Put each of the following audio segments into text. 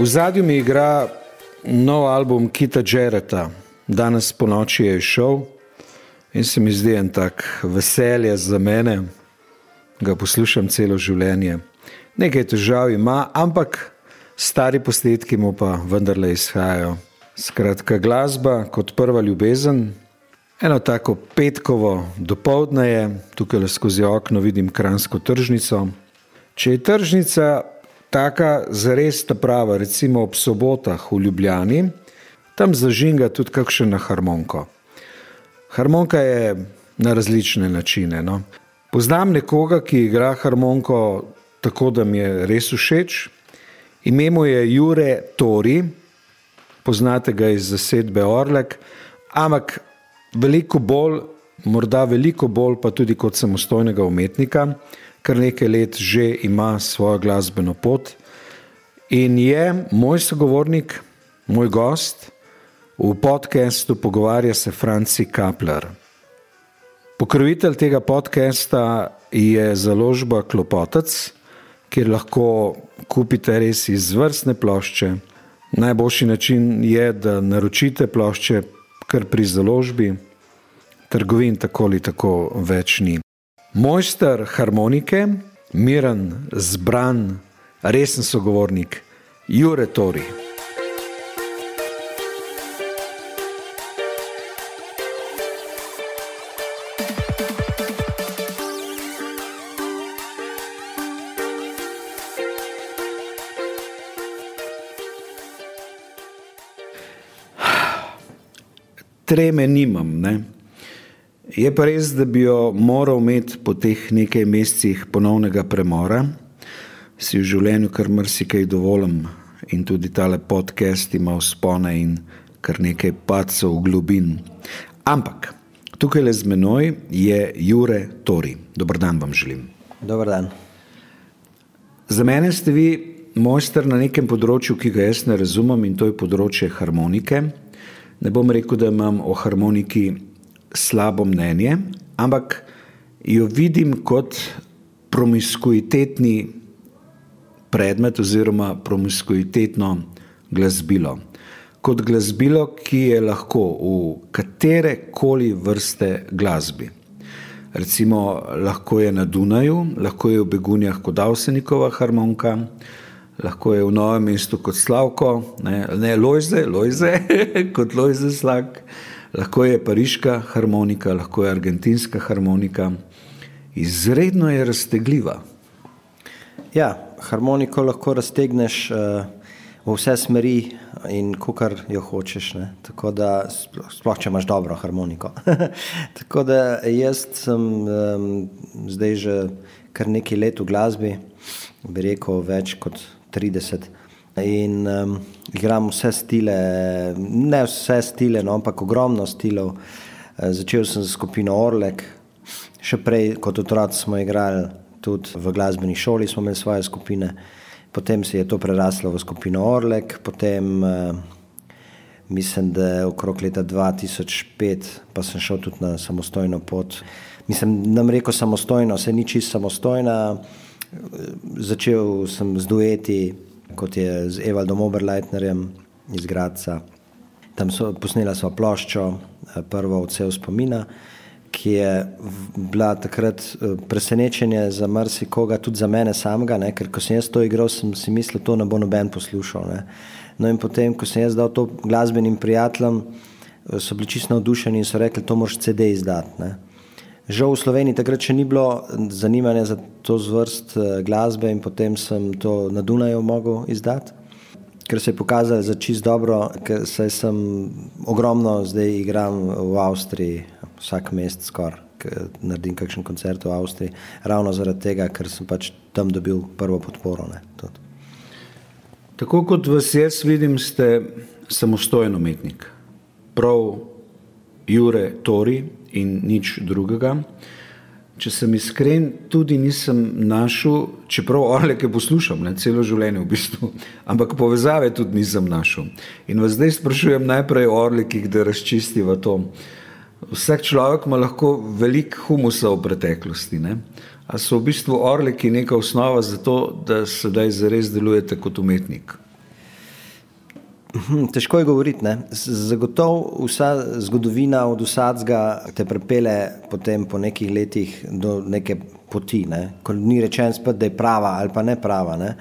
V zadnjem mi igra nov album Kita Jareta, danes po noči je šel in se mi zdi en tak veselje za mene, ga poslušam celo življenje. Nekaj težav ima, ampak stari posnetki mu pa vendarle izhajajo. Skratka, glasba kot prva ljubezen, eno tako petkovo dopoledne je, tukaj skozi okno vidim kransko tržnico. Če je tržnica taka zares ta prava, recimo ob sobotah v Ljubljani, tam zažinga tudi kakšen harmonko. Harmonka je na različne načine. No. Poznam nekoga, ki igra harmonko tako, da mi je res všeč. Ime mu je Jure Tori, poznate ga iz zasedbe Orlek, ampak veliko bolj, morda veliko bolj pa tudi kot samostojnega umetnika kar nekaj let že ima svojo glasbeno pot in je moj sogovornik, moj gost v podkastu Pogovarja se Franci Kapler. Pokrovitelj tega podcasta je založba Klopotec, kjer lahko kupite res izvrstne plošče. Najboljši način je, da naročite plošče kar pri založbi, trgovin tako ali tako več ni. Mojster harmonike, miren, zbran, resen sogovornik, Jure Tori. Treme nimam, ne? Je pa res, da bi jo moral imeti po teh nekaj mesecih ponovnega premora, si v življenju kar marsikaj dovolim in tudi tale podcast ima vzpone in kar nekaj pacov v globin. Ampak tukaj le z menoj je Jure Tori. Dobr dan vam želim. Dobr dan. Za mene ste vi mojster na nekem področju, ki ga jaz ne razumem in to je področje harmonike. Ne bom rekel, da imam o harmoniki slabo mnenje, ampak jo vidim kot promiskuitetni predmet oziroma promiskuitetno glasbilo. Kot glasbilo, ki je lahko v katere koli vrste glasbi. Recimo, lahko je na Dunaju, lahko je v Begunjah kot Avsenikova harmonika, lahko je v Novem mestu kot Slavko, ne, ne Lojze, Lojze kot Lojze Slak, lahko je pariška harmonika, lahko je argentinska harmonika, izredno je raztegljiva. Ja, harmoniko lahko raztegneš uh, v vse smeri in kar jo hočeš. Ne? Tako da, sploh če imaš dobro harmoniko. Tako da jaz sem um, zdaj že kar nekaj let v glasbi, bi rekel več kot 30 let. In um, igram vse stile, ne vse stile, no, ampak ogromno stilov. Uh, začel sem z skupino Orlek, še prej kot otroci smo igrali tudi v glasbeni šoli, smo imeli svoje skupine. Potem se je to preraslo v skupino Orlek, potem uh, mislim, da je okrog leta 2005, pa sem šel tudi na samostojno pot. Mislim, da reko samostojno, se ni čisto samostojna. Začel sem z dueti kot je z Evaldom Oberleitnerjem iz Graca. Tam so posnela sva ploščo, eh, prvo od vse spomina, ki je bila takrat eh, presenečenje za marsikoga, tudi za mene samega, ne? ker ko sem jaz to igral, sem si mislil, to ne bo noben poslušal. Ne? No in potem, ko sem jaz dal to glasbenim prijateljem, eh, so bili čisto navdušeni in so rekli, to moraš CD izdati. Žal v Sloveniji takrat še ni bilo zanimanja za to zvrst eh, glasbe in potem sem to na Dunaju mogel izdati, ker se je pokazalo za čist dobro, ker se sem ogromno zdaj igram v Avstriji, vsak mesec skoraj, naredim kakšen koncert v Avstriji, ravno zaradi tega, ker sem pač tam dobil prvo podporo. Ne, Tako kot vas jaz vidim, ste samostojen umetnik. Prav Jure Tori, in nič drugega. Če sem iskren, tudi nisem našel, čeprav orleke poslušam ne, celo življenje v bistvu, ampak povezave tudi nisem našel. In vas zdaj sprašujem najprej o orlekih, da razčistiva to. Vsak človek ima lahko veliko humusa v preteklosti. Ne? A so v bistvu orleki neka osnova za to, da sedaj zares delujete kot umetnik? Hm, težko je govoriti. Ne? Zagotovo vsa zgodovina od vsadzga te prepele potem po nekih letih do neke poti, ne? ko ni rečen spet, da je prava ali pa ne prava. Ne?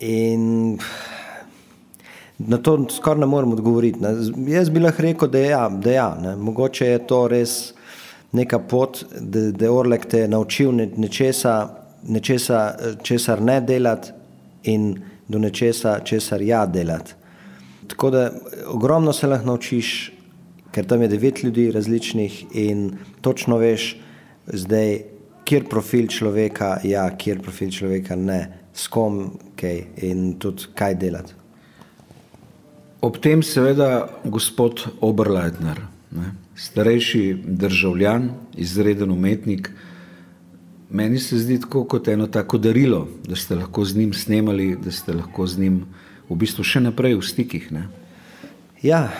In na to skoraj ne morem odgovoriti. Ne? Jaz bi lahko rekel, da je ja, da ja ne? mogoče je to res neka pot, da, da je Orlek te naučil nečesa, nečesa, česar ne delati in do nečesa, česar ja delati. Tako da ogromno se lahko naučiš, ker tam je devet ljudi različnih in točno veš, zdaj, kjer profil človeka je, ja, kjer profil človeka ne, s kom kaj in tudi kaj delati. Ob tem, seveda, gospod Oberleitner, ne, starejši državljan, izreden umetnik, meni se zdi tako kot eno tako darilo, da ste lahko z njim snemali, da ste lahko z njim v bistvu še naprej v stikih. Ne? Ja,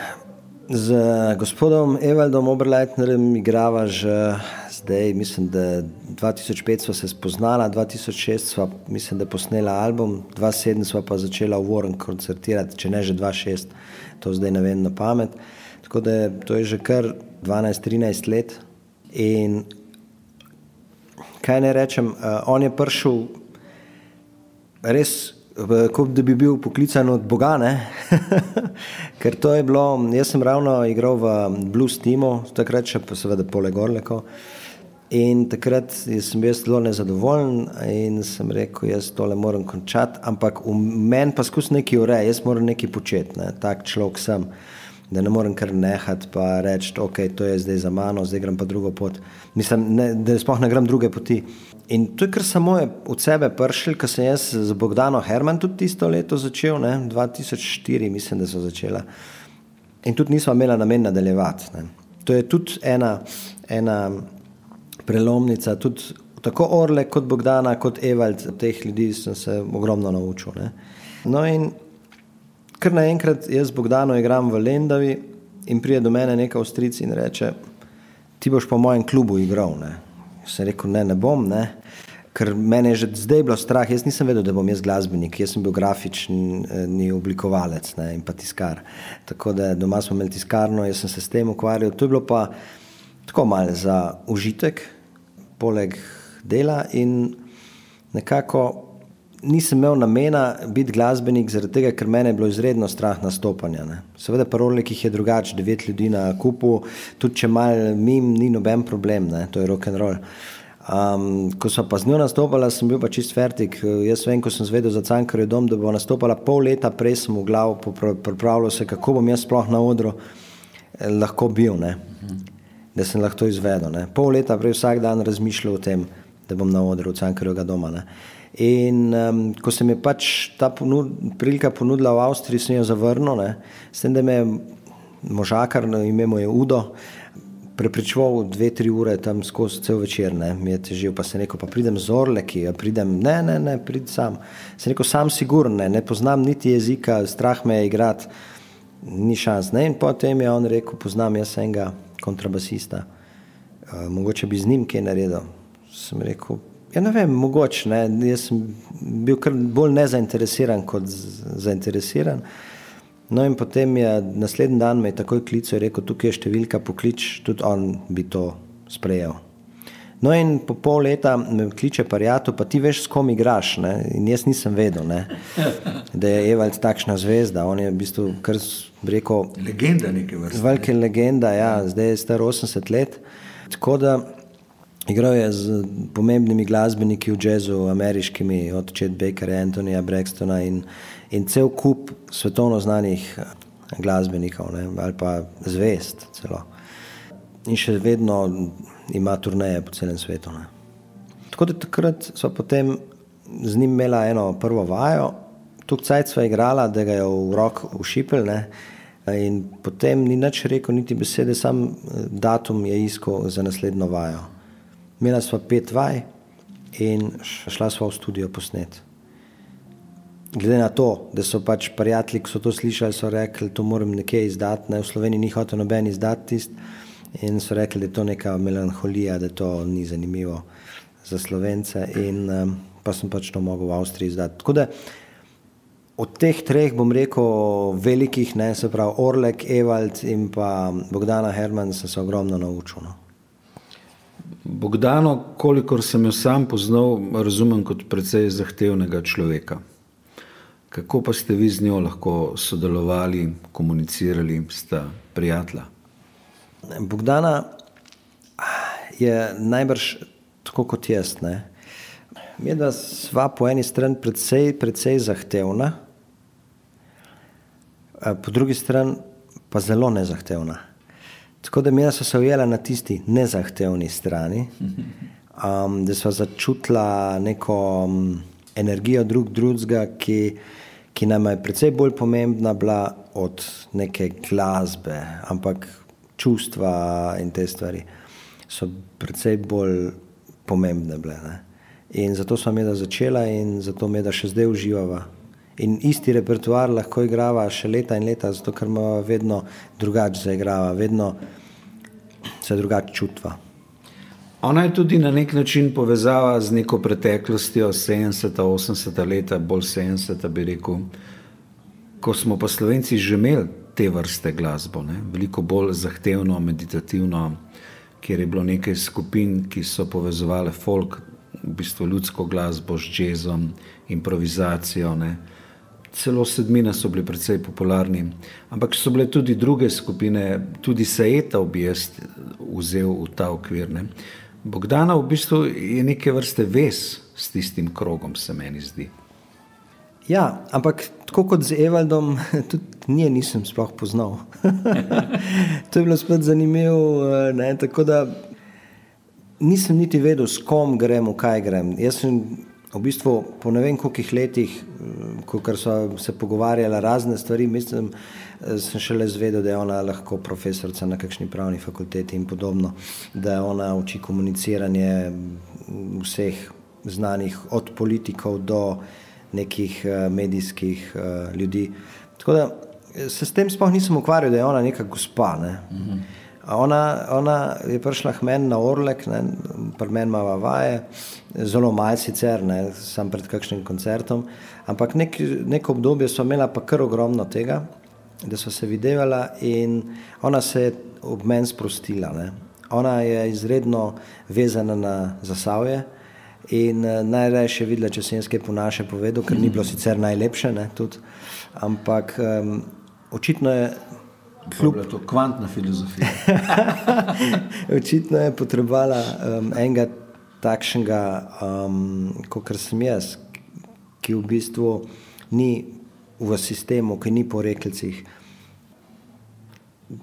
z gospodom Evaldom Oberleitnerjem igrava že zdaj, mislim, da 2005 smo se spoznala, 2006 smo, mislim, da posnela album, 2007 smo pa začela v Warren koncertirati, če ne že 2006, to zdaj ne vem na pamet. Tako da to je že kar 12-13 let. In kaj ne rečem, uh, on je prišel res kot da bi bil poklican od Boga. Ker to je bilo, jaz sem ravno igral v Blues Teamu, takrat še pa seveda poleg Orleko. In takrat sem bil zelo nezadovoljen in sem rekel, jaz tole moram končati, ampak v meni pa skus nekaj ureja, jaz moram nekaj početi, ne? tak človek sem da ne morem kar nehati pa reči, ok, to je zdaj za mano, zdaj grem pa drugo pot. Mislim, ne, da sploh ne grem druge poti. In to je kar samo je od sebe pršil, ker sem jaz z Bogdano Herman tudi tisto leto začel, ne? 2004 mislim, da so začela. In tudi nismo imeli namen nadaljevati. Ne? To je tudi ena, ena prelomnica, tudi tako Orle kot Bogdana, kot Evald, teh ljudi sem se ogromno naučil. No in Ker naenkrat jaz Bogdano igram v Lendavi in pride do mene neka ostrica in reče: Ti boš po mojem klubu igral. Ne? Sem rekel: Ne, ne bom, ne. ker meni je že zdaj bilo strah. Jaz nisem vedel, da bom jaz glasbenik, jaz sem bil grafični oblikovalec ne, in pa tiskar. Tako da doma smo imeli tiskarno, jaz sem se s tem ukvarjal. To je bilo pa tako malo za užitek, poleg dela in nekako nisem imel namena biti glasbenik, zaradi tega, ker mene je bilo izredno strah nastopanja. Ne. Seveda, parolik jih je drugače, devet ljudi na kupu, tudi če mal mim, ni noben problem, ne. to je rock and roll. Um, ko so pa z njo nastopala, sem bil pa čist fertik. Jaz vem, ko sem zvedel za Cankarjev dom, da bo nastopala pol leta, prej sem v glavu pripravljal se, kako bom jaz sploh na odru eh, lahko bil, ne. da sem lahko to izvedel. Ne. Pol leta prej vsak dan razmišljal o tem, da bom na odru Cankarjevega doma. Ne. In um, ko se mi je pač ta ponud, prilika ponudila v Avstriji, sem jo zavrnil, ne. s tem, da me je možakar, no, ime mu je Udo, prepričoval dve, tri ure tam skozi cel večer, ne. mi je težil, pa se rekel, pa pridem z Orleki, pridem, ne, ne, ne, prid sam. Se rekel, sam sigurno, ne, ne poznam niti jezika, strah me je igrati, ni šans. Ne. In potem je on rekel, poznam jaz enega kontrabasista, uh, mogoče bi z njim kaj naredil. Sem rekel, Ja, ne vem, mogoče. Ne. Jaz sem bil kar bolj nezainteresiran kot zainteresiran. No, in potem je naslednji dan me takoj klical in rekel: Tukaj je številka, poklič, tudi on bi to sprejel. No, in po pol leta me kliče Parijato, pa ti veš, s kom igraš. Ne? In jaz nisem vedel, ne? da je Evald takšna zvezda. On je v bistvu kar rekel: Legenda nekaj vrste. Velika legenda, ja, zdaj je star 80 let. Tako da Igral je z pomembnimi glasbeniki v jazzu, ameriškimi, od Chet Bakera, Antonija Braxtona in, in cel kup svetovno znanih eh, glasbenikov ne, ali pa zvest celo. In še vedno ima turneje po celem svetu. Ne. Tako da takrat so potem z njim imela eno prvo vajo, tukaj cajt sva igrala, da ga je v rok ušipil. Ne. In potem ni nič rekel, niti besede, sam eh, datum je iskal za naslednjo vajo. Imela sva pet vaj in šla sva v studio posnet. Glede na to, da so pač prijatelji, ki so to slišali, so rekli, da to moram nekje izdati. Ne? V Sloveniji ni hotel noben izdati tist in so rekli, da je to neka melanholija, da to ni zanimivo za slovence in um, pa sem pač to mogel v Avstriji izdati. Tako da od teh treh, bom rekel, velikih, ne, se pravi Orlek, Evald in pa Bogdana Herman, sem se ogromno naučil. No. Bogdano, kolikor sem jo sam poznal, razumem kot precej zahtevnega človeka. Kako pa ste vi z njo lahko sodelovali, komunicirali, sta prijatelja? Bogdana je najbrž tako kot jaz. Mi dva sva po eni strani precej, precej zahtevna, po drugi strani pa zelo nezahtevna. Tako da mi smo se ujeli na tisti nezahtevni strani, um, da smo začutili neko um, energijo drug drugega, ki, ki nam je precej bolj pomembna bila od neke glasbe, ampak čustva in te stvari so precej bolj pomembne bile. Ne? In zato smo mi da začela in zato mi da še zdaj uživava. In isti repertoar lahko igrava še leta in leta, zato ker ima vedno drugače zaigrava, vedno se drugače čutva. Ona je tudi na nek način povezava z neko preteklostjo, 70-ta, 80-ta leta, bolj 70-ta bi rekel, ko smo pa slovenci že imeli te vrste glasbo, ne? veliko bolj zahtevno, meditativno, kjer je bilo nekaj skupin, ki so povezovali folk, v bistvu ljudsko glasbo z jazzom, improvizacijo. Ne? Celo sedmina so bili precej popularni, ampak so bile tudi druge skupine, tudi Sajeta bi jaz vzel v ta okvir. Ne. Bogdana v bistvu je neke vrste vez s tistim krogom, se meni zdi. Ja, ampak tako kot z Evaldom, tudi nje nisem sploh poznal. to je bilo spet zanimivo. Ne, tako da nisem niti vedel, s kom grem, kaj grem. Jaz sem v bistvu po ne vem koliko letih, eh, ko so se pogovarjali razne stvari, mislim, eh, sem šele zvedel, da je ona lahko profesorica na kakšni pravni fakulteti in podobno, da ona uči komuniciranje vseh znanih, od politikov do nekih eh, medijskih ljudi. Tako da se s tem sploh nisem ukvarjal, da je ona neka gospa. Ne? -hmm. Ona, ona je prišla k meni na Orlek, pri meni ima vaje, zelo malo sicer, ne, sam pred kakšnim koncertom, ampak nek, neko obdobje so imela pa kar ogromno tega, da so se videvala in ona se je ob meni sprostila. Ne. Ona je izredno vezana na zasavje in eh, najraje še videla, če sem jaz kaj po naše povedal, ker ni bilo sicer najlepše, ne, tudi, ampak um, očitno je Kljub temu, da je to kvantna filozofija. Očitno je potrebovala um, enega takšnega, um, kot sem jaz, ki v bistvu ni v sistemu, ki ni po reklicih.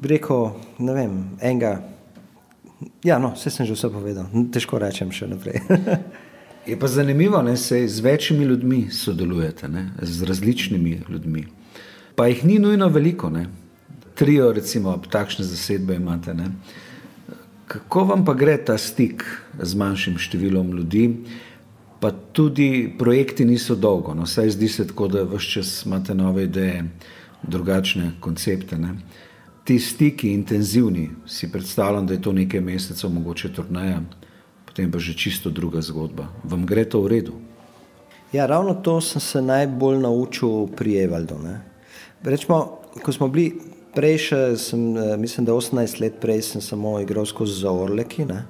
Reko, ne vem, enega. Ja, no, vse sem že vse povedal, težko rečem še naprej. je pa zanimivo, da se z večjimi ljudmi sodelujete, ne? z različnimi ljudmi. Pa jih ni nujno veliko. Ne? Trio, recimo, takšne zasedbe imate. Ne? Kako vam pa gre ta stik z manjšim številom ljudi, pa tudi projekti niso dolgo, no, saj zdi se tako, da vse čas imate nove ideje, drugačne koncepte. Ne? Ti stiki, intenzivni, si predstavljam, da je to nekaj mesecev, mogoče turnaja, potem pa že čisto druga zgodba. Vam gre to v redu? Ja, ravno to sem se najbolj naučil pri Evaldu. Rečemo, ko smo bili Prej, sem, eh, mislim, da 18 let prej sem samo igral skozi za Orleki. Ne?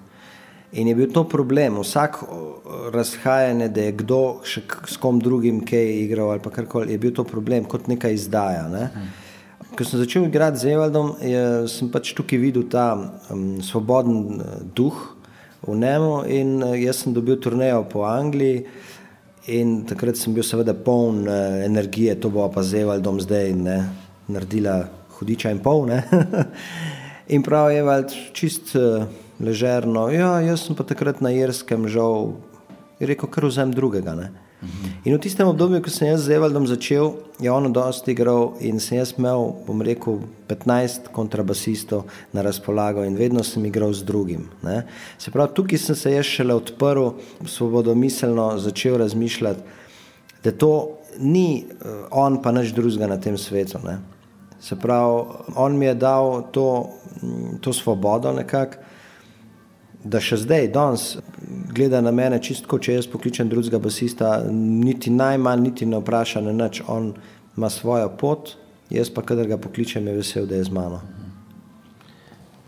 In je bil to problem, vsak razhajanje, da je kdo še s kom drugim kaj igral ali karkoli, je bil to problem, kot neka izdaja. Ne? Ko sem začel igrati z Evaldom, je, sem pač tukaj videl ta um, svoboden uh, duh v njemu in uh, jaz sem dobil turnejo po Angliji. In takrat sem bil seveda poln energije, to bo pa z Evaldom zdaj ne, naredila hudiča in pol. in prav je, je čist uh, ležerno. Ja, jaz sem pa takrat na Irskem žal, rekel, kar vzem drugega. Ne? In v tistem obdobju, ko sem jaz z Evaldom začel, je on dosti igral in sem jaz imel, bom rekel, 15 kontrabasistov na razpolago in vedno sem igral z drugim. Ne? Se pravi, tukaj sem se jaz šele odprl, svobodomiselno začel razmišljati, da to ni uh, on pa nič drugega na tem svetu. Ne? Se pravi, on mi je dal to, to svobodo, nekak, da še zdaj, danes, gleda na mene, čisto če jaz pokličem drugega basista, niti najmanj, niti ne vpraša na nič. On ima svojo pot, jaz pa, kadar ga pokličem, je vesel, da je z mano.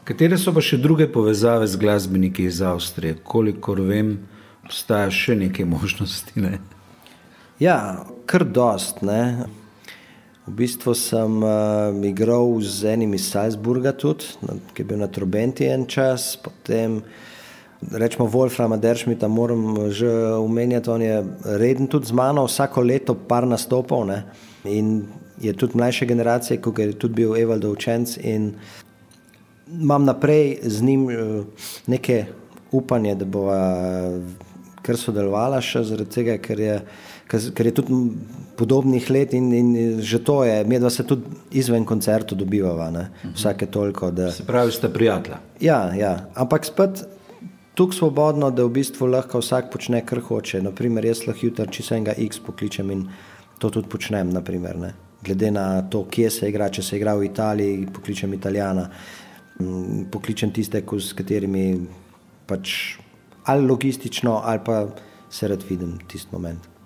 Katere so pa še druge povezave z glasbeniki iz Avstrije? Kolikor vem, obstaja še nekaj možnosti. Ne? Ja, kar dost. Ne? V bistvu sem uh, igral z enim iz Salzburga, tudi, na, ki je bil na Trobenti en čas, potem rečemo Wolframa Deršmita, moram že omenjati, on je reden tudi z mano, vsako leto par nastopov ne? in je tudi mlajše generacije, kot je tudi bil Evald učenc in imam naprej z njim uh, neke upanje, da bo kar sodelovala še zaradi tega, ker je ker je tudi podobnih let in, in že to je, mi dva se tudi izven koncertu dobivava, ne? vsake toliko. Da... Se pravi, ste prijatelja. Ja, ja, ampak spet tukaj svobodno, da v bistvu lahko vsak počne, kar hoče. Naprimer, jaz lahko jutri, če se enega X pokličem in to tudi počnem, naprimer, ne? glede na to, kje se igra, če se igra v Italiji, pokličem Italijana, pokličem tiste, s katerimi pač ali logistično, ali pa se rad vidim tisti moment.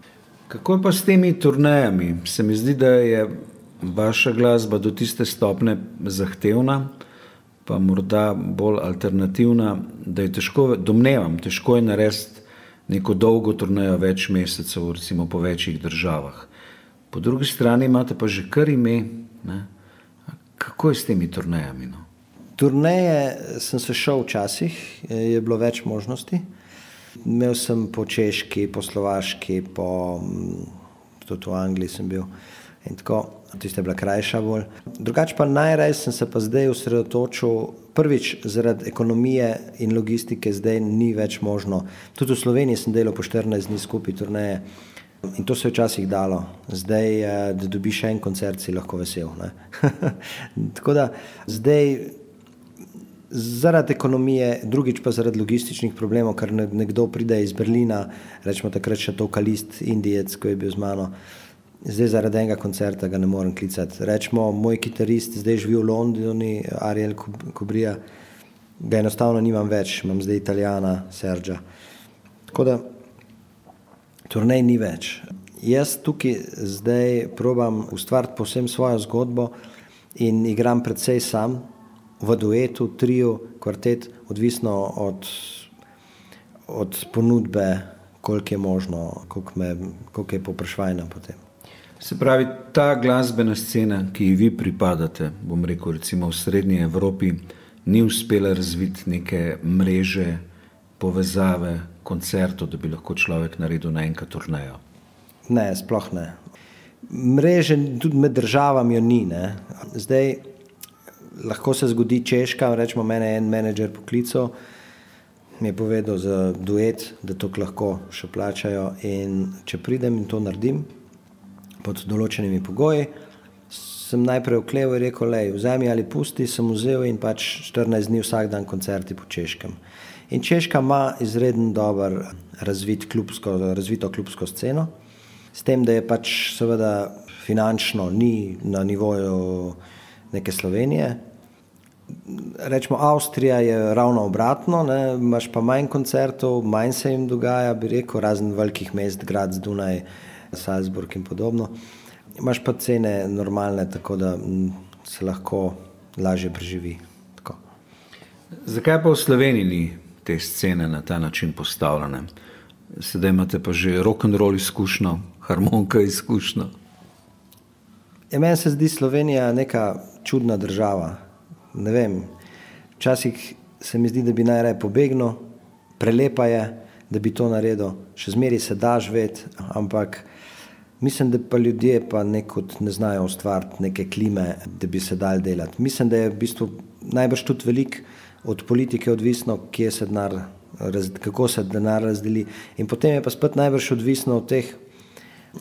Kako pa s temi turnajami? Se mi zdi, da je vaša glasba do tiste stopne zahtevna, pa morda bolj alternativna, da je težko, domnevam, težko je narediti neko dolgo turnajo več mesecev, recimo po večjih državah. Po drugi strani imate pa že kar ime. Ne? Kako je s temi turnajami? No? Turneje sem se šel včasih, je bilo več možnosti. Imel sem po češki, po slovaški, po, mm, tudi v Angliji sem bil. In tako, tiste je bila krajša bolj. Drugače pa najraje sem se pa zdaj usredotočil, prvič zaradi ekonomije in logistike, zdaj ni več možno. Tudi v Sloveniji sem delal po 14 dni skupaj turneje in to se je včasih dalo. Zdaj, eh, da dobiš en koncert, si lahko vesel. tako da zdaj zaradi ekonomije, drugič pa zaradi logističnih problemov, ker nekdo pride iz Berlina, rečemo takrat še to kalist, indijec, ko je bil z mano. Zdaj zaradi enega koncerta ga ne morem klicati. Rečemo, moj kitarist zdaj živi v Londonu, Ariel Kubrija, ga enostavno nimam več, imam zdaj italijana, Serđa. Tako da turnej ni več. Jaz tukaj zdaj probam ustvariti posebno svojo zgodbo in igram predvsej sam, v duetu, triju, kvartet, odvisno od, od ponudbe, koliko je možno, koliko, me, koliko je poprašvajna potem. Se pravi, ta glasbena scena, ki ji vi pripadate, bom rekel, recimo v Srednji Evropi, ni uspela razviti neke mreže, povezave, koncertov, da bi lahko človek naredil na enkrat turnejo. Ne, sploh ne. Mreže tudi med državami ni. Ne. Zdaj, lahko se zgodi češka, rečemo, mene je en menedžer poklical, mi je povedal za duet, da to lahko še plačajo. In če pridem in to naredim pod določenimi pogoji, sem najprej okleval in rekel: Le, vzemi ali pusti, sem vzel in pač 14 dni vsak dan koncerti po češkem. In Češka ima izreden dober razvit klubsko, razvito klubsko sceno, s tem, da je pač seveda finančno ni na nivoju neke Slovenije. Rečemo, Avstrija je ravno obratno, ne? imaš pa manj koncertov, manj se jim dogaja, bi rekel, razen velikih mest, grad Dunaj, Salzburg in podobno. Imaš pa cene normalne, tako da se lahko lažje preživi. Tako. Zakaj pa v Sloveniji ni te scene na ta način postavljene? Sedaj imate pa že rock and roll izkušnjo, harmonika izkušnjo. Ja, meni se zdi Slovenija neka čudna država. Ne vem, včasih se mi zdi, da bi najraje pobegnil, prelepa je, da bi to naredil, še zmeraj se da živeti, ampak mislim, da pa ljudje pa nekod ne znajo ustvariti neke klime, da bi se dal delati. Mislim, da je v bistvu najbrž tudi velik od politike odvisno, kje se denar, kako se denar razdeli. In potem je pa spet najbrž odvisno od teh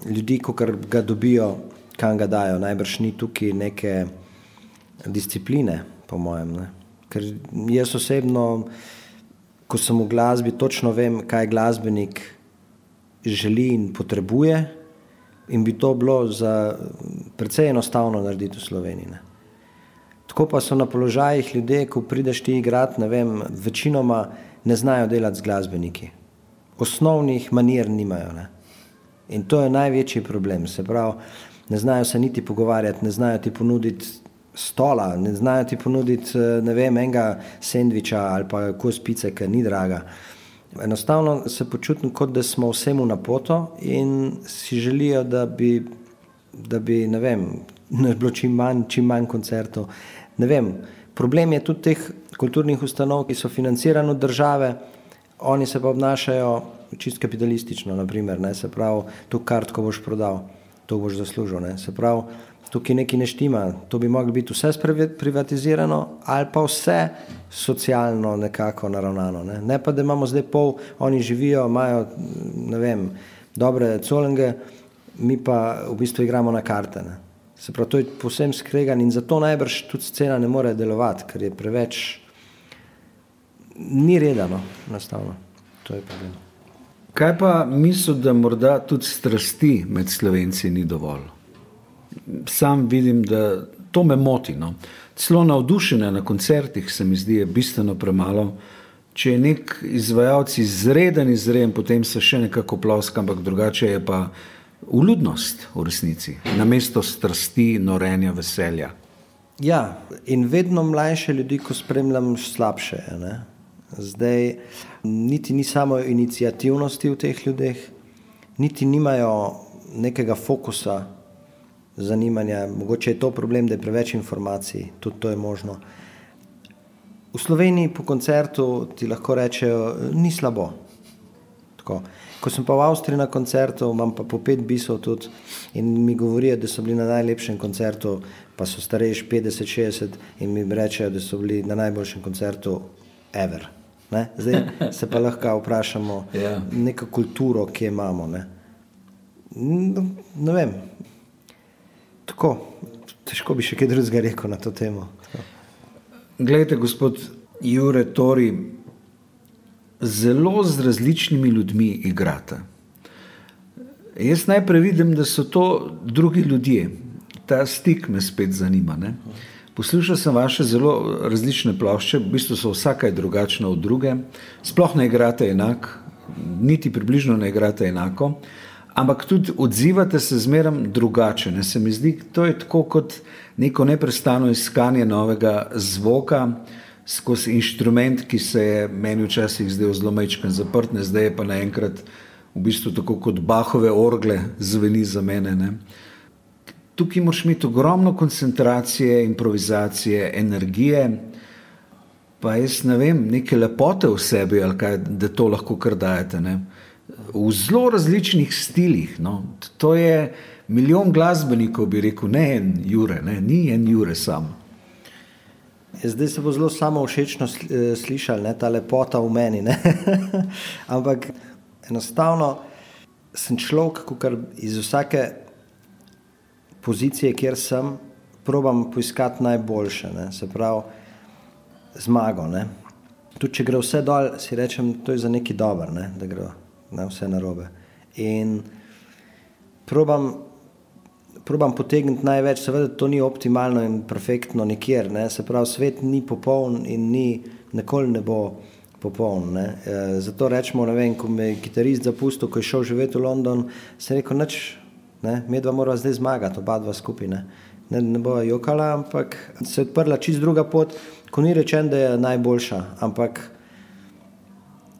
ljudi, ko ga dobijo kam ga dajo. Najbrž ni tukaj neke discipline, po mojem. Ne? Ker jaz osebno, ko sem v glasbi, točno vem, kaj glasbenik želi in potrebuje, in bi to bilo za precej enostavno narediti v Sloveniji. Ne? Tako pa so na položajih ljudje, ko prideš ti igrati, ne vem, večinoma ne znajo delati z glasbeniki. Osnovnih manir nimajo. Ne? In to je največji problem. Se pravi, ne znajo se niti pogovarjati, ne znajo ti ponuditi stola, ne znajo ti ponuditi eh, ne vem, enega sendviča ali pa kos pice, ki ni draga. Enostavno se počutim, kot da smo vsemu na poto in si želijo, da bi, da bi ne vem, bilo čim manj, čim manj koncertov. Ne vem, problem je tudi teh kulturnih ustanov, ki so financirane od države, oni se pa obnašajo čist kapitalistično, naprimer, ne, se pravi, to kartko boš prodal, to boš zaslužil, ne, se pravi, tukaj nekaj ne štima, to bi moglo biti vse privatizirano ali pa vse socialno nekako naravnano, ne, ne pa, da imamo zdaj pol, oni živijo, imajo, vem, dobre colenge, mi pa v bistvu igramo na karte, ne. Se pravi, to je posebno skregan in zato najbrž tudi scena ne more delovati, ker je preveč, ni redano, enostavno, to je problem. Kaj pa misliš, da morda tudi strasti med slovenci ni dovolj? Sam vidim, da to me moti. No. Celo navdušenje na koncertih se mi zdi bistveno premalo. Če je nek izvajalec izreden, izreden, potem se še nekako ploska, ampak drugače je pa uludnost v resnici, na mesto strasti, norenja, veselja. Ja, in vedno mlajše ljudi, ko spremljam, slabše. Ne? Zdaj, niti ni samo inicijativnosti v teh ljudeh, niti nimajo nekega fokusa, zanimanja. Mogoče je to problem, da je preveč informacij, tudi to je možno. V Sloveniji po koncertu ti lahko rečejo, ni slabo. Tako. Ko sem pa v Avstriji na koncertu, imam pa po pet bisov tudi in mi govorijo, da so bili na najlepšem koncertu, pa so starejši 50-60 in mi rečejo, da so bili na najboljšem koncertu ever. Ne? Zdaj se pa lahko vprašamo, yeah. Ja. neko kulturo, ki jo imamo. Ne? No, ne vem. Tako, težko bi še kaj drugega rekel na to temo. Glejte, gospod Jure Tori, zelo z različnimi ljudmi igrate. Jaz najprej vidim, da so to drugi ljudje. Ta stik me spet zanima. Ne? Poslušal sem vaše zelo različne plošče, v bistvu so vsaka drugačna od druge, sploh ne igrate enak, niti približno ne igrate enako, ampak tudi odzivate se zmeraj drugače. Ne? Se mi zdi, to je tako kot neko neprestano iskanje novega zvoka skozi inštrument, ki se je meni včasih zdel zelo mečken zaprt, ne? zdaj je pa naenkrat v bistvu tako kot bahove orgle zveni za mene. Ne? tukaj moraš imeti ogromno koncentracije, improvizacije, energije, pa jaz ne vem, neke lepote v sebi, kaj, da to lahko kar dajete. Ne? V zelo različnih stilih. No? To je milijon glasbenikov, bi rekel, ne en Jure, ne? ni en Jure sam. Ja, zdaj se bo zelo samo všečno eh, slišal, ta lepota v meni. Ampak enostavno sem človek, ki iz vsake pozicije, kjer sem, probam poiskati najboljše, ne? se pravi, zmago. Ne? Tudi če gre vse dol, si rečem, to je za neki dober, ne? da gre ne? vse narobe. In probam, probam potegniti največ, seveda to ni optimalno in perfektno nikjer, ne? se pravi, svet ni popoln in ni, nikoli ne bo. Popoln, e, zato rečemo, ne vem, ko me je kitarist zapustil, ko je šel živeti v London, se je rekel, Ne? Mi dva moramo zdaj zmagati, oba dva skupaj. Ne, ne, ne bo jokala, ampak se je odprla čist druga pot, ko ni rečen, da je najboljša. Ampak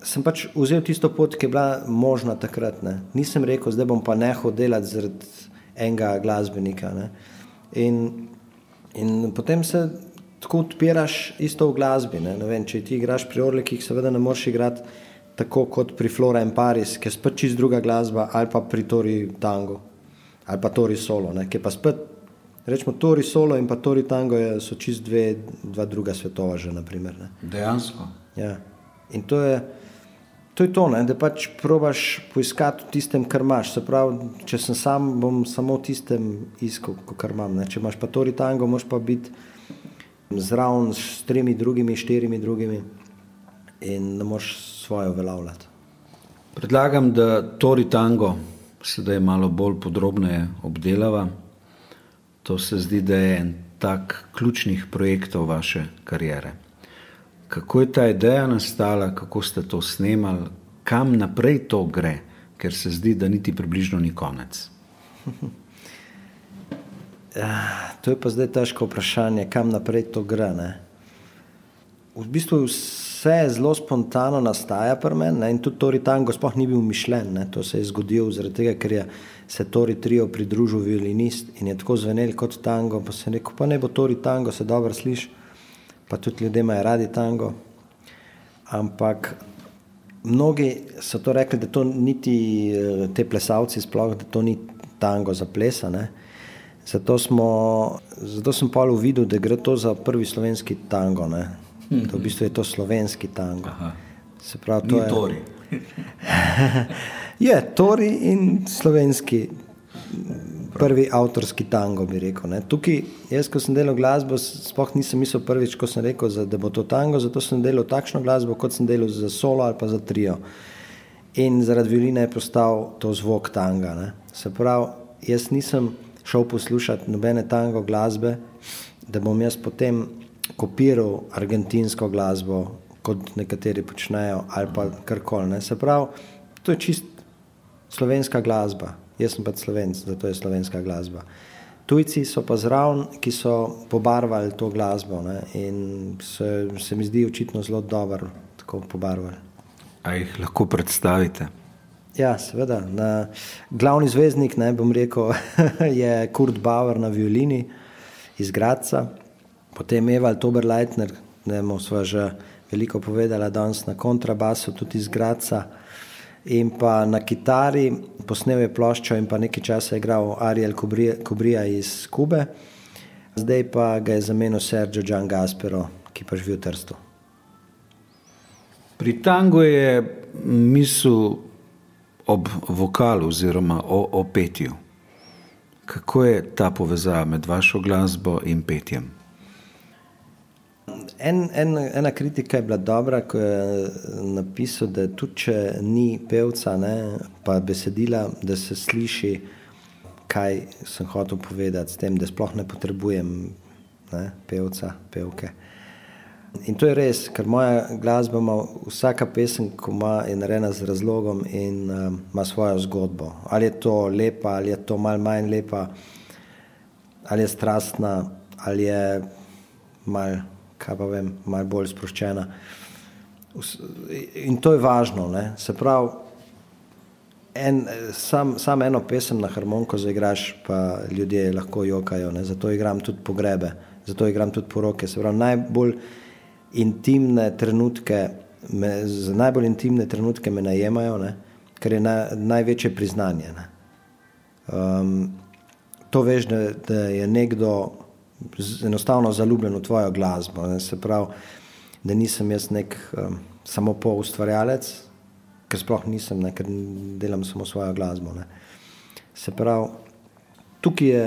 sem pač vzel tisto pot, ki je bila možna takrat. Ne? Nisem rekel, zdaj bom pa nehal delati zaradi enega glasbenika. In, in potem se tako odpiraš isto v glasbi. Ne? Ne vem, če ti igraš pri Orlikih, seveda ne moreš igrati tako kot pri Flora in Paris, ki je spet čist druga glasba, ali pa pri Tori Tango ali pa Tori Solo, ne, ki pa spet, rečemo Tori Solo in pa Tori Tango je, so čist dve, dva druga svetova že, naprimer. Ne. Dejansko. Ja. In to je, to je to, ne, da pač probaš poiskati v tistem, kar imaš. Se pravi, če sem sam, bom samo v tistem iskal, kar imam. Ne. Če imaš pa Tori Tango, moraš pa biti zraven s tremi drugimi, štirimi drugimi in ne moreš svojo uveljavljati. Predlagam, da Tori Tango sedaj malo bolj podrobneje obdelava. To se zdi, da je en tak ključnih projektov vaše kariere. Kako je ta ideja nastala, kako ste to snemali, kam naprej to gre, ker se zdi, da niti približno ni konec. Ja, to je pa zdaj težko vprašanje, kam naprej to gre. Ne? V bistvu vse zelo spontano nastaja pri meni in tudi Tori Tango sploh ni bil mišljen. Ne? To se je zgodilo zaradi tega, ker je se Tori Trio pridružil violinist in je tako zvenel kot tango. Pa se je rekel, pa ne bo Tori Tango, se dobro sliši, pa tudi ljudje imajo radi tango. Ampak mnogi so to rekli, da to niti eh, te plesalci sploh, da to ni tango za plesane. Zato, smo, zato sem pa videl, da gre to za prvi slovenski tango. Ne? To v bistvu je to slovenski tango. Aha. Se pravi, to Ni je Tori. je Tori in slovenski prvi avtorski tango, bi rekel. Ne? Tukaj, jaz, ko sem delal glasbo, sploh nisem mislil prvič, ko sem rekel, da bo to tango, zato sem delal takšno glasbo, kot sem delal za solo ali pa za trio. In zaradi violine je postal to zvok tanga. Ne? Se pravi, jaz nisem šel poslušati nobene tango glasbe, da bom jaz potem kopiral argentinsko glasbo, kot nekateri počnejo, ali pa karkoli. Se pravi, to je čist slovenska glasba. Jaz sem pa slovenc, zato je slovenska glasba. Tujci so pa zraven, ki so pobarvali to glasbo ne? in se, se mi zdi očitno zelo dobro tako pobarvali. A jih lahko predstavite? Ja, seveda. Na, glavni zvezdnik, ne bom rekel, je Kurt Bauer na violini iz Graca, potem Eval Toberleitner, ne bomo sva že veliko povedala danes na kontrabasu, tudi iz Graca in pa na kitari, posnel je ploščo in pa nekaj časa je igral Ariel Kubrija iz Kube, zdaj pa ga je zamenil Sergio Gian Gaspero, ki pa živi v Trstu. Pri tangu je misel ob vokalu oziroma o, o petju. Kako je ta povezava med vašo glasbo in petjem? En, en, ena kritika je bila dobra, ko je napisal, da tudi če ni pevca, ne, pa besedila, da se sliši, kaj sem hotel povedati, s tem, da sploh ne potrebujem ne, pevca, pevke. In to je res, ker moja glasba ima vsaka pesem, ko ima, je narejena z razlogom in um, ima svojo zgodbo. Ali je to lepa, ali je to mal manj lepa, ali je strastna, ali je mal, kaj pa vem, mal bolj sproščena. In to je važno, ne? se pravi, en, sam, sam eno pesem na harmoniko zaigraš, pa ljudje lahko jokajo, ne? zato igram tudi pogrebe, zato igram tudi poroke. Se pravi, najbolj intimne trenutke, me, za najbolj intimne trenutke me najemajo, ne, kar je na, največje priznanje. Ne. Um, to veš, da, da je nekdo enostavno zaljubljen v tvojo glasbo. Ne, se pravi, da nisem jaz nek um, samo po ustvarjalec, ker sploh nisem, ne, ker delam samo svojo glasbo. Ne. Se pravi, tukaj je,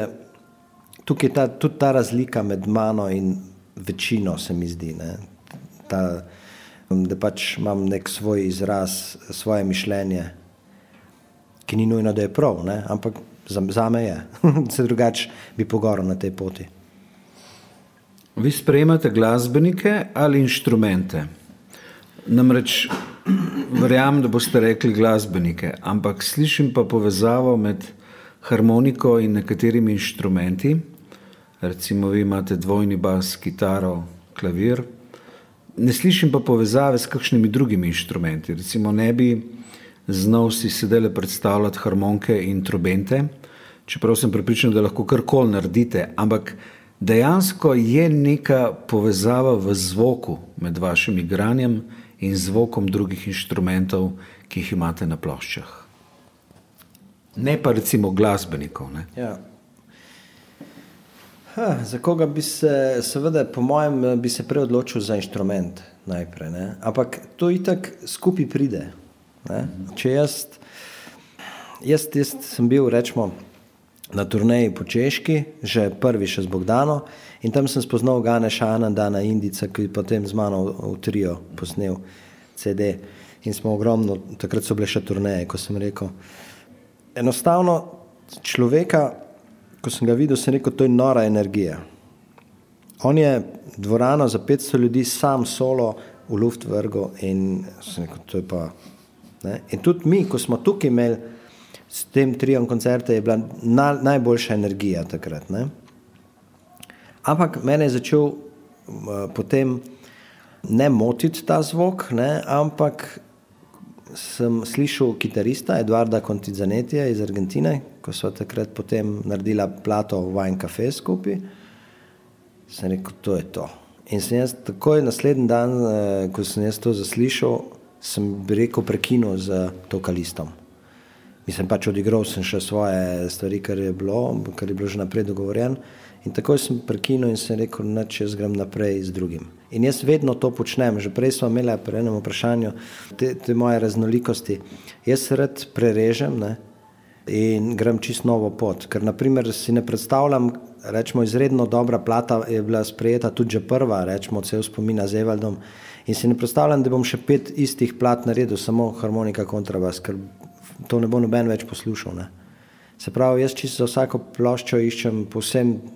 tukaj je ta, tudi ta razlika med mano in večino, se mi zdi. Ta, da pač imam nek svoj izraz, svoje mišljenje, ki ni nujno, da je prav, ne? ampak za, za me je, se drugače bi pogoril na tej poti. Vi sprejemate glasbenike ali inštrumente? Namreč verjamem, da boste rekli glasbenike, ampak slišim pa povezavo med harmoniko in nekaterimi inštrumenti. Recimo, vi imate dvojni bas, kitaro, klavir ne slišim pa povezave s kakšnimi drugimi inštrumenti. Recimo, ne bi znal si sedele predstavljati harmonike in trobente, čeprav sem pripričan, da lahko karkoli naredite, ampak dejansko je neka povezava v zvoku med vašim igranjem in zvokom drugih inštrumentov, ki jih imate na ploščah. Ne pa recimo glasbenikov. Ja. Ha, za koga bi se, seveda, po mojem, bi se prej odločil za inštrument najprej. Ne? Ampak to itak skupaj pride. Ne? Če jaz, jaz, jaz sem bil, rečemo, na turneji po Češki, že prvi še z Bogdano in tam sem spoznal Gane Šana, Dana Indica, ki je potem z mano v trio posnel CD. In smo ogromno, takrat so bile še turneje, ko sem rekel. Enostavno človeka ko sem ga videl, sem rekel, to je nora energija. On je dvorano za 500 ljudi sam solo v luft vrgo in sem rekel, to je pa. Ne? In tudi mi, ko smo tukaj imeli s tem triom koncerte, je bila na, najboljša energija takrat. Ne? Ampak mene je začel uh, potem ne motiti ta zvok, ne, ampak sem slišal kitarista Eduarda Contizanetija iz Argentine, ko so takrat potem naredila plato Wine Cafe skupaj. Sem rekel, to je to. In sem jaz takoj naslednji dan, eh, ko sem to zaslišal, sem rekel prekinil z tokalistom. Mislim pač odigral sem še svoje stvari, kar je bilo, kar je bilo že naprej dogovorjeno. In takoj sem prekinil in sem rekel, da če jaz grem naprej z drugim. In jaz vedno to počnem. Že prej smo imeli pri enem vprašanju te, te moje raznolikosti. Jaz se rad prerežem ne, in grem čist novo pot. Ker naprimer si ne predstavljam, rečemo, izredno dobra plata je bila sprejeta tudi že prva, rečemo, cel spomina z Evaldom. In si ne predstavljam, da bom še pet istih plat naredil, samo harmonika, kontrabas, ker to ne bo noben več poslušal. Ne. Se pravi, jaz čisto za vsako ploščo iščem posebno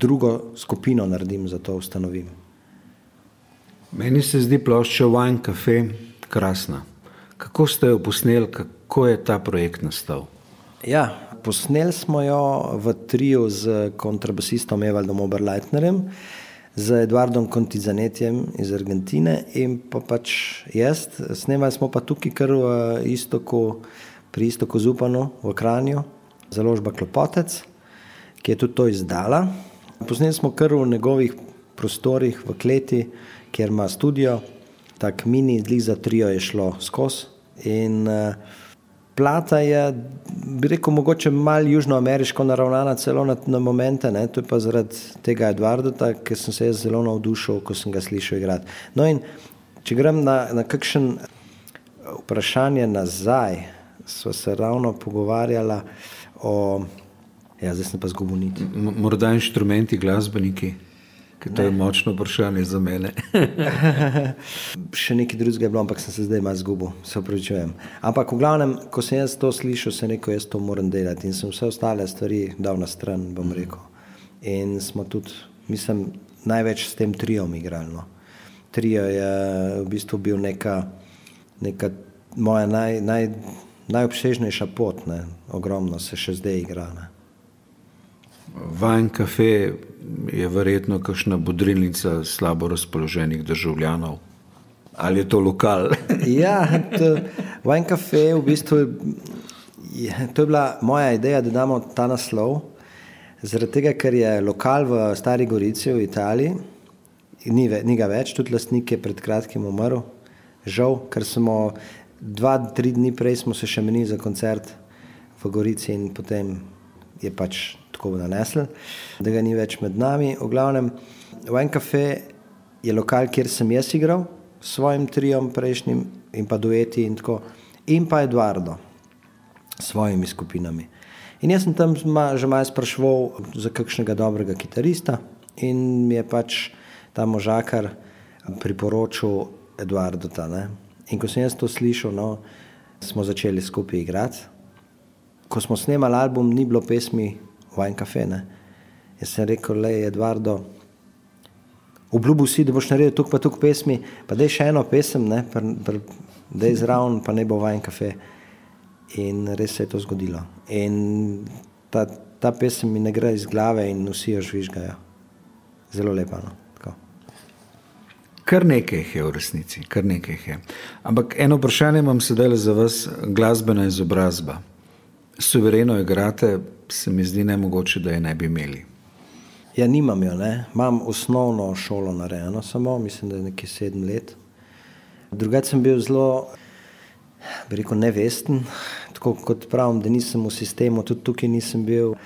drugo skupino, naredim za to ustanovim. Meni se zdi plošča Wine Cafe krasna. Kako ste jo posneli, kako je ta projekt nastal? Ja, posneli smo jo v triju z kontrabasistom Evaldom Oberleitnerjem, z Eduardom Contizanetjem iz Argentine in pa pač jaz. Snemali smo pa tukaj kar v istoku, pri istoku Zupanu v Kranju, založba Klopotec, ki je tudi to izdala. Posneli smo kar v njegovih prostorih v kleti, kjer ima studio, tako mini, zli za trio je šlo skozi. In uh, plata je, bi rekel, mogoče malo južnoameriško naravnana, celo na, na momente, ne? to je pa zaradi tega Edwarda, ker sem se jaz zelo navdušil, ko sem ga slišal igrati. No in če grem na, na kakšen vprašanje nazaj, smo se ravno pogovarjali o. Ja, zdaj sem pa zgubuniti. Morda inštrumenti, glasbeniki. To je močno vprašanje za mene. Še nekaj drugega je bilo, ampak sem se zdaj malo zgubil, se upravičujem. Ampak v glavnem, ko sem jaz to slišal, sem rekel, jaz to moram delati in sem vse ostale stvari dal na stran, bom rekel. In smo tudi, mislim, največ s tem triom igrali. No. Trio je v bistvu bil neka, neka moja naj, naj, najobsežnejša pot, ne. ogromno se še zdaj igra. Ne. Vajn kafe je verjetno kakšna budrilnica slabo razpoloženih državljanov. Ali je to lokal? ja, Vajn kafe je v bistvu je, to je bila moja ideja, da damo ta naslov. Zaradi tega, ker je lokal v Stari Gorici v Italiji, ni, ni ga več, tudi lastnik je pred kratkim umrl. Žal, ker smo dva, tri dni prej smo se še menili za koncert v Gorici in potem je pač tako nanesel, da ga ni več med nami. V glavnem, Wine Cafe je lokal, kjer sem jaz igral s svojim triom prejšnjim in pa dueti in tako, in pa Eduardo s svojimi skupinami. In jaz sem tam že malo sprašval za kakšnega dobrega kitarista in mi je pač ta možakar priporočil Eduardo ta. Ne? In ko sem jaz to slišal, no, smo začeli skupaj igrati. Ko smo snemali album, ni bilo pesmi Wine Cafe. Ne. Jaz sem rekel, le Eduardo, obljubil si, da boš naredil tukaj pa tukaj pesmi, pa da je še eno pesem, da je zraven, pa ne bo Wine Cafe. In res se je to zgodilo. In ta, ta pesem mi ne gre iz glave in vsi jo žvižgajo. Zelo lepa. No. Kar nekaj je v resnici, kar nekaj je. Ampak eno vprašanje imam sedaj za vas, glasbena izobrazba. Suvereno igrate, se mi zdi nemogoče, da je ne bi imeli. Ja, nimam jo, ne. imam osnovno šolo narejeno, samo mislim, da je nekaj sedem let. Drugače sem bil zelo, bi rekel, nevesten, tako kot pravim, da nisem v sistemu, tudi tukaj nisem bil.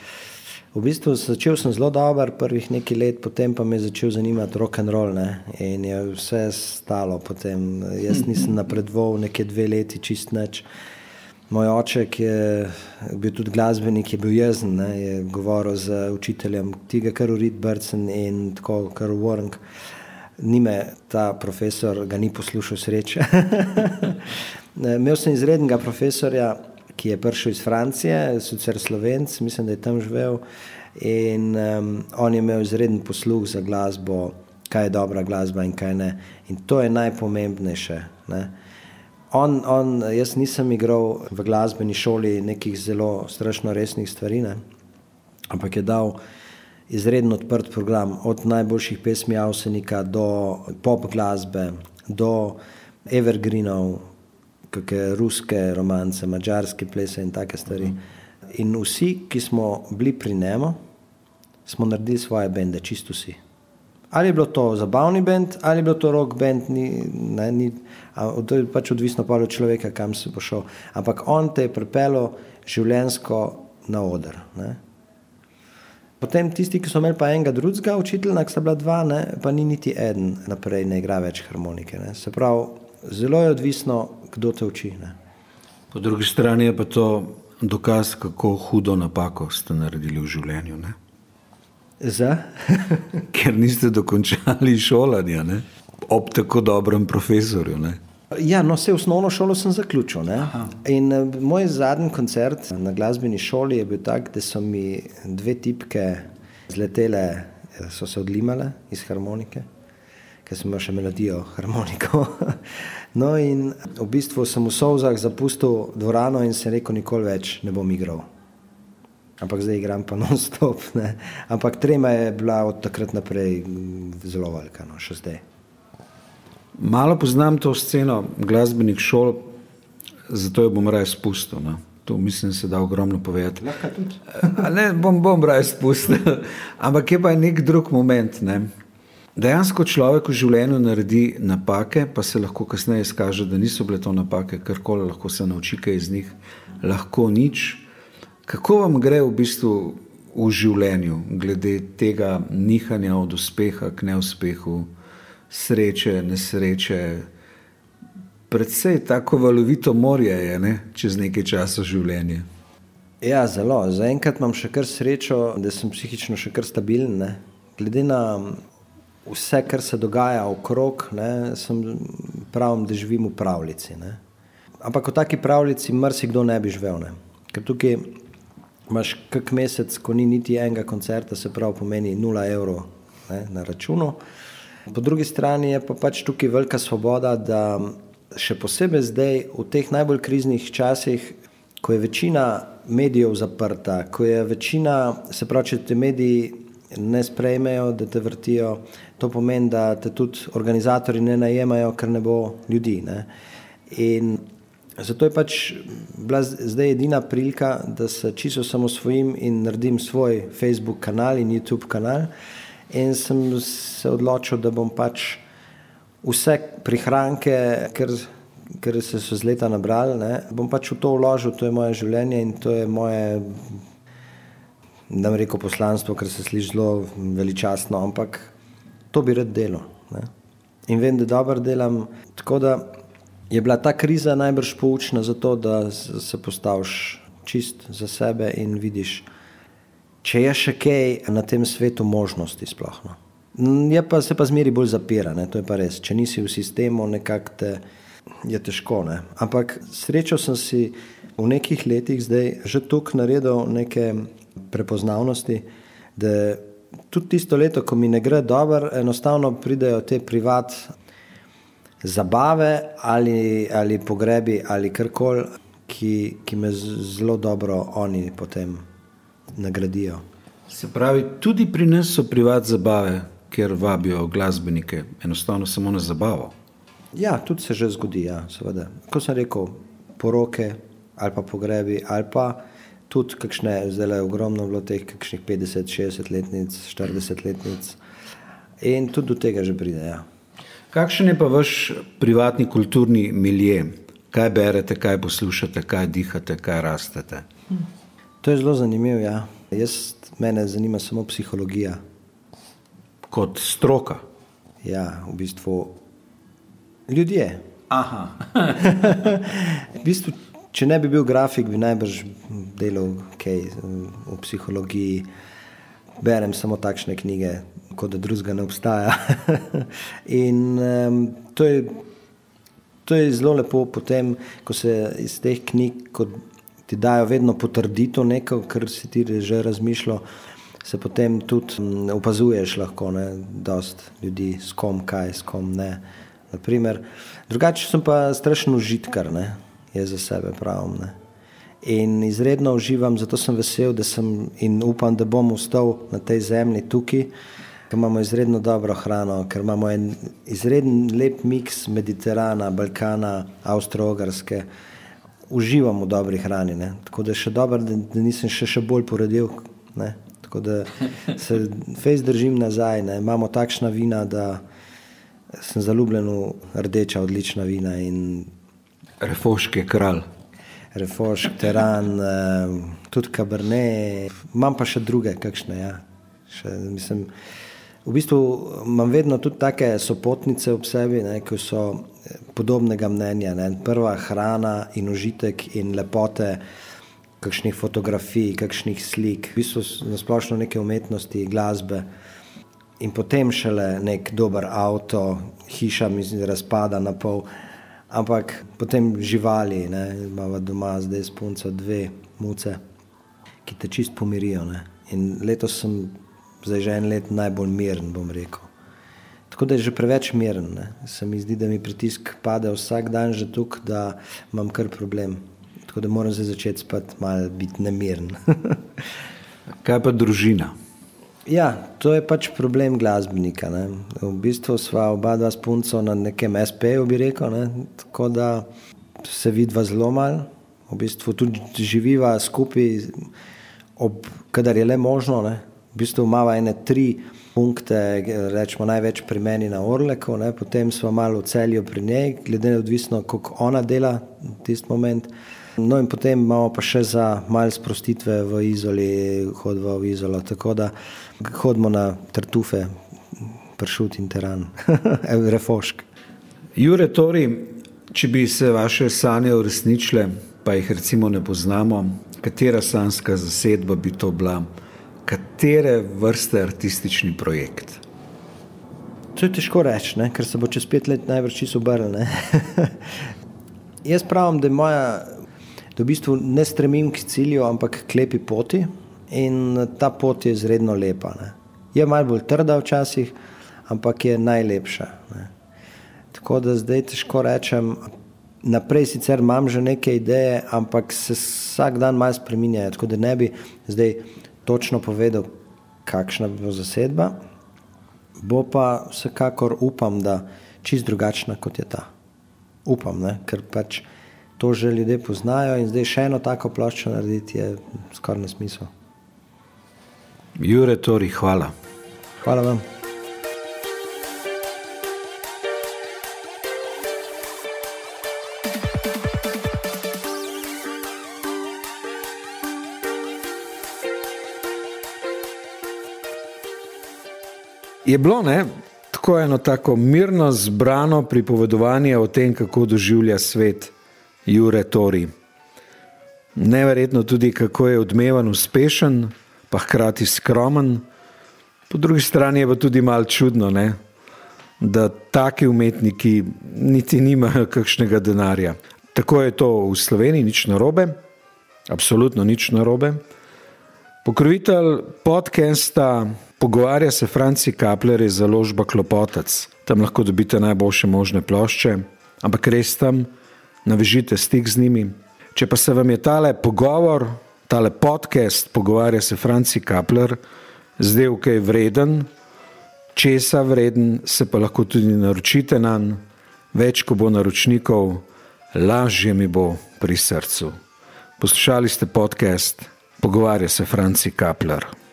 V bistvu začel sem zelo dober, prvih nekaj let, potem pa me je začel zanimati rock and roll ne? in je vse stalo. Potem. Jaz nisem napredoval nekaj dve leti, čist neč. Moj oče, ki je bil tudi glasbenik, je bil jezen, ne, je govoril z učiteljem tega, kar je Reed Burton in tako, kar je Warren. Ni me ta profesor, ga ni poslušal sreče. Imel sem izrednega profesorja, ki je prišel iz Francije, sicer slovenc, mislim, da je tam živel. In um, on je imel izreden posluh za glasbo, kaj je dobra glasba in kaj ne. In to je najpomembnejše. Ne. On, on, jaz nisem igral v glasbeni šoli nekih zelo strašno resnih stvari, ne? ampak je dal izredno odprt program, od najboljših pesmi Avsenika do pop glasbe, do evergreenov, kakšne ruske romance, mačarske plese in take stvari. In vsi, ki smo bili pri njemu, smo naredili svoje bende, čisto vsi. Ali je bilo to zabavni bend, ali je bilo to rock bend, ni, ne, ni, a, to je pač odvisno od človeka, kam si bo šel. Ampak on te je pripeljal življensko na oder. Ne. Potem tisti, ki so imeli pa enega drugega učitelja, ki sta bila dva, ne, pa ni niti en naprej, ne igra več harmonike. Ne. Se pravi, zelo je odvisno, kdo te uči. Ne. Po drugi strani je pa to dokaz, kako hudo napako ste naredili v življenju. Ne? Za? Ker niste dokončali šolanja ne? ob tako dobrem profesorju. Ne? Ja, no, vse osnovno šolo sem zaključil. In, uh, moj zadnji koncert na glasbeni šoli je bil tak, da so mi dve tipke zletele, so se odlimale iz harmonike, ker sem imel še melodijo, harmoniko. no, in v bistvu sem v Sovzah zapustil dvorano in se rekel, nikoli več ne bom igral ampak zdaj igram pa non-stop. Ampak trema je bila od takrat naprej mm, zelo velika, no, še zdaj. Malo poznam to sceno glasbenih šol, zato jo bom raje spustil. No. To mislim, da se da ogromno povedati. Ne, bom, bom raje spustil. Ampak je pa nek drug moment. Ne. Dejansko človek v življenju naredi napake, pa se lahko kasneje izkaže, da niso bile to napake, kar koli lahko se nauči iz njih, lahko nič. Kako vam gre v bistvu v življenju, glede tega nihanja od uspeha k neuspehu, sreče, nesreče? Predvsej tako valovito morje je ne? čez nekaj časa življenje. Ja, zelo. Zaenkrat imam še kar srečo, da sem psihično še kar stabilen. Ne? Glede na vse, kar se dogaja okrog, ne, sem pravim, da živim v pravljici. Ne? Ampak v taki pravljici marsikdo ne bi živel. Ne? Ker tukaj imaš kak mesec, ko ni niti enega koncerta, se pravi, pomeni 0 evrov ne, na računu. Po drugi strani je pa pač tukaj velika svoboda, da še posebej zdaj, v teh najbolj kriznih časih, ko je večina medijev zaprta, ko je večina, se pravi, če te mediji ne sprejmejo, da te vrtijo, to pomeni, da te tudi organizatori ne najemajo, ker ne bo ljudi. Ne. In Zato je pač bila zdaj edina prilika, da se čisto samo svojim in naredim svoj Facebook kanal in YouTube kanal. In sem se odločil, da bom pač vse prihranke, ker, ker se so z leta nabrali, ne, bom pač v to vložil, to je moje življenje in to je moje, ne reko poslanstvo, ker se sliši zelo veličastno, ampak to bi rad delo. Ne. In vem, da dobro delam. Tako da je bila ta kriza najbrž poučna za to, da se postaviš čist za sebe in vidiš, če je še kaj na tem svetu možnosti. Sploh, no. Je pa se pa zmeri bolj zapira, ne? to je pa res. Če nisi v sistemu, nekako te je težko. Ne? Ampak srečo sem si v nekih letih zdaj že tukaj naredil neke prepoznavnosti, da tudi tisto leto, ko mi ne gre dobro, enostavno pridejo te privat zabave ali, ali pogrebi ali karkoli, ki, ki me zelo dobro oni potem nagradijo. Se pravi, tudi pri nas so privat zabave, ker vabijo glasbenike, enostavno samo na zabavo. Ja, tudi se že zgodi, ja, seveda. Ko sem rekel, poroke ali pa pogrebi, ali pa tudi kakšne, zdaj je ogromno bilo teh, kakšnih 50, 60 letnic, 40 letnic. In tudi do tega že pride. Ja. Kakšen je pa vaš privatni kulturni milje? Kaj berete, kaj poslušate, kaj dihate, kaj rastete? To je zelo zanimivo. Ja. Jaz, mene zanima samo psihologija. Kot stroka. Ja, v bistvu ljudje. v bistvu, če ne bi bil grafik, bi najbrž delal kaj v psihologiji. Berem samo takšne knjige, kot da drugega ne obstaja. in um, to, je, to je zelo lepo, potem, ko se iz teh knjig ti dajo vedno potrditev nekaj, kar si ti že razmišljal. Se potem tudi um, opazuješ, lahko ne, dost ljudi, s kom kaj, s kom ne. Naprimer. Drugače sem pa strašno užitkar, je za sebe pravim. Ne. In izredno uživam, zato sem vesel, da sem in upam, da bom ostal na tej zemlji tukaj, ker imamo izredno dobro hrano, ker imamo en izreden lep miks Mediterana, Balkana, Avstralske. Uživam v dobri hrani. Ne? Tako da je še dobro, da, da nisem še, še bolj poredil. Ne? Tako da se fejs držim nazaj. Ne? Imamo takšna vina, da sem zaljubljen v rdeča, odlična vina. In... Refoški kralj. Refošk, teran, tudi kabrne, imam pa še druge, kakšne. Ja. Še, mislim, v bistvu imam vedno tudi take sopotnice ob sebi, ne, ki so eh, podobnega mnenja. Ne. Prva hrana in užitek in lepote, kakšnih fotografij, kakšnih slik, v bistvu nasplošno neke umetnosti, glasbe. In potem šele nek dober avto, hiša mi razpada na pol ampak potem živali, ne, imamo doma zdaj spunca dve muce, ki te čist pomirijo. Ne. In letos sem zdaj že en let najbolj miren, bom rekel. Tako da je že preveč miren. Ne. Se mi zdi, da mi pritisk pade vsak dan že tukaj, da imam kar problem. Tako da moram zdaj začeti spati malo biti nemiren. Kaj pa družina? Ja, to je pač problem glasbenika. Ne. V bistvu sva oba dva spunca na nekem SP-ju, bi rekel, ne. tako da se vidva zelo malo, v bistvu tudi živiva skupaj, ob, kadar je le možno. Ne. V bistvu imamo ene tri punkte, rečemo največ pri meni na Orleku, ne. potem smo malo v celju pri njej, glede na odvisno, kako ona dela v tisti moment. No, in potem imamo pa še za malo sprostitve v izoli, hodimo v izolo. Tako da hodimo na tartufe, pršut in teran, refošk. Jure, Tori, če bi se vaše sanje uresničile, pa jih recimo ne poznamo, katera sanska zasedba bi to bila, katere vrste artistični projekt? To je težko reči, ne? ker se bo čez pet let najbrž čisto obrnil. Jaz pravim, da je moja da v bistvu ne stremim k cilju, ampak k lepi poti in ta pot je izredno lepa. Ne. Je malo bolj trda včasih, ampak je najlepša. Ne. Tako da zdaj težko rečem. Naprej sicer imam že neke ideje, ampak se vsak dan malo spremenjajo. Tako da ne bi zdaj točno povedal, kakšna bo zasedba. Bo pa vsekakor upam, da čist drugačna kot je ta. Upam, ne? ker pač to že ljudje poznajo in zdaj še eno tako ploščo narediti je skoraj nesmisel. Jure, Tori, hvala. Hvala vam. Je bilo ne, tako eno tako mirno zbrano pripovedovanje o tem, kako doživlja svet. Jure Tori. Neverjetno tudi, kako je odmeven, uspešen, pa hkrati skromen. Po drugi strani je pa tudi malo čudno, ne? da taki umetniki niti nimajo kakšnega denarja. Tako je to v Sloveniji, nič narobe, absolutno nič narobe. Pokrovitelj podcasta Pogovarja se Franci Kapler je založba Klopotec. Tam lahko dobite najboljše možne plošče, ampak res tam navežite stik z njimi. Če pa se vam je tale pogovor, tale podcast, pogovarja se Franci Kapler, zdaj kaj vreden, česa vreden, se pa lahko tudi naročite na njega, več ko bo naročnikov, lažje mi bo pri srcu. Poslušali ste podcast, pogovarja se Franci Kapler.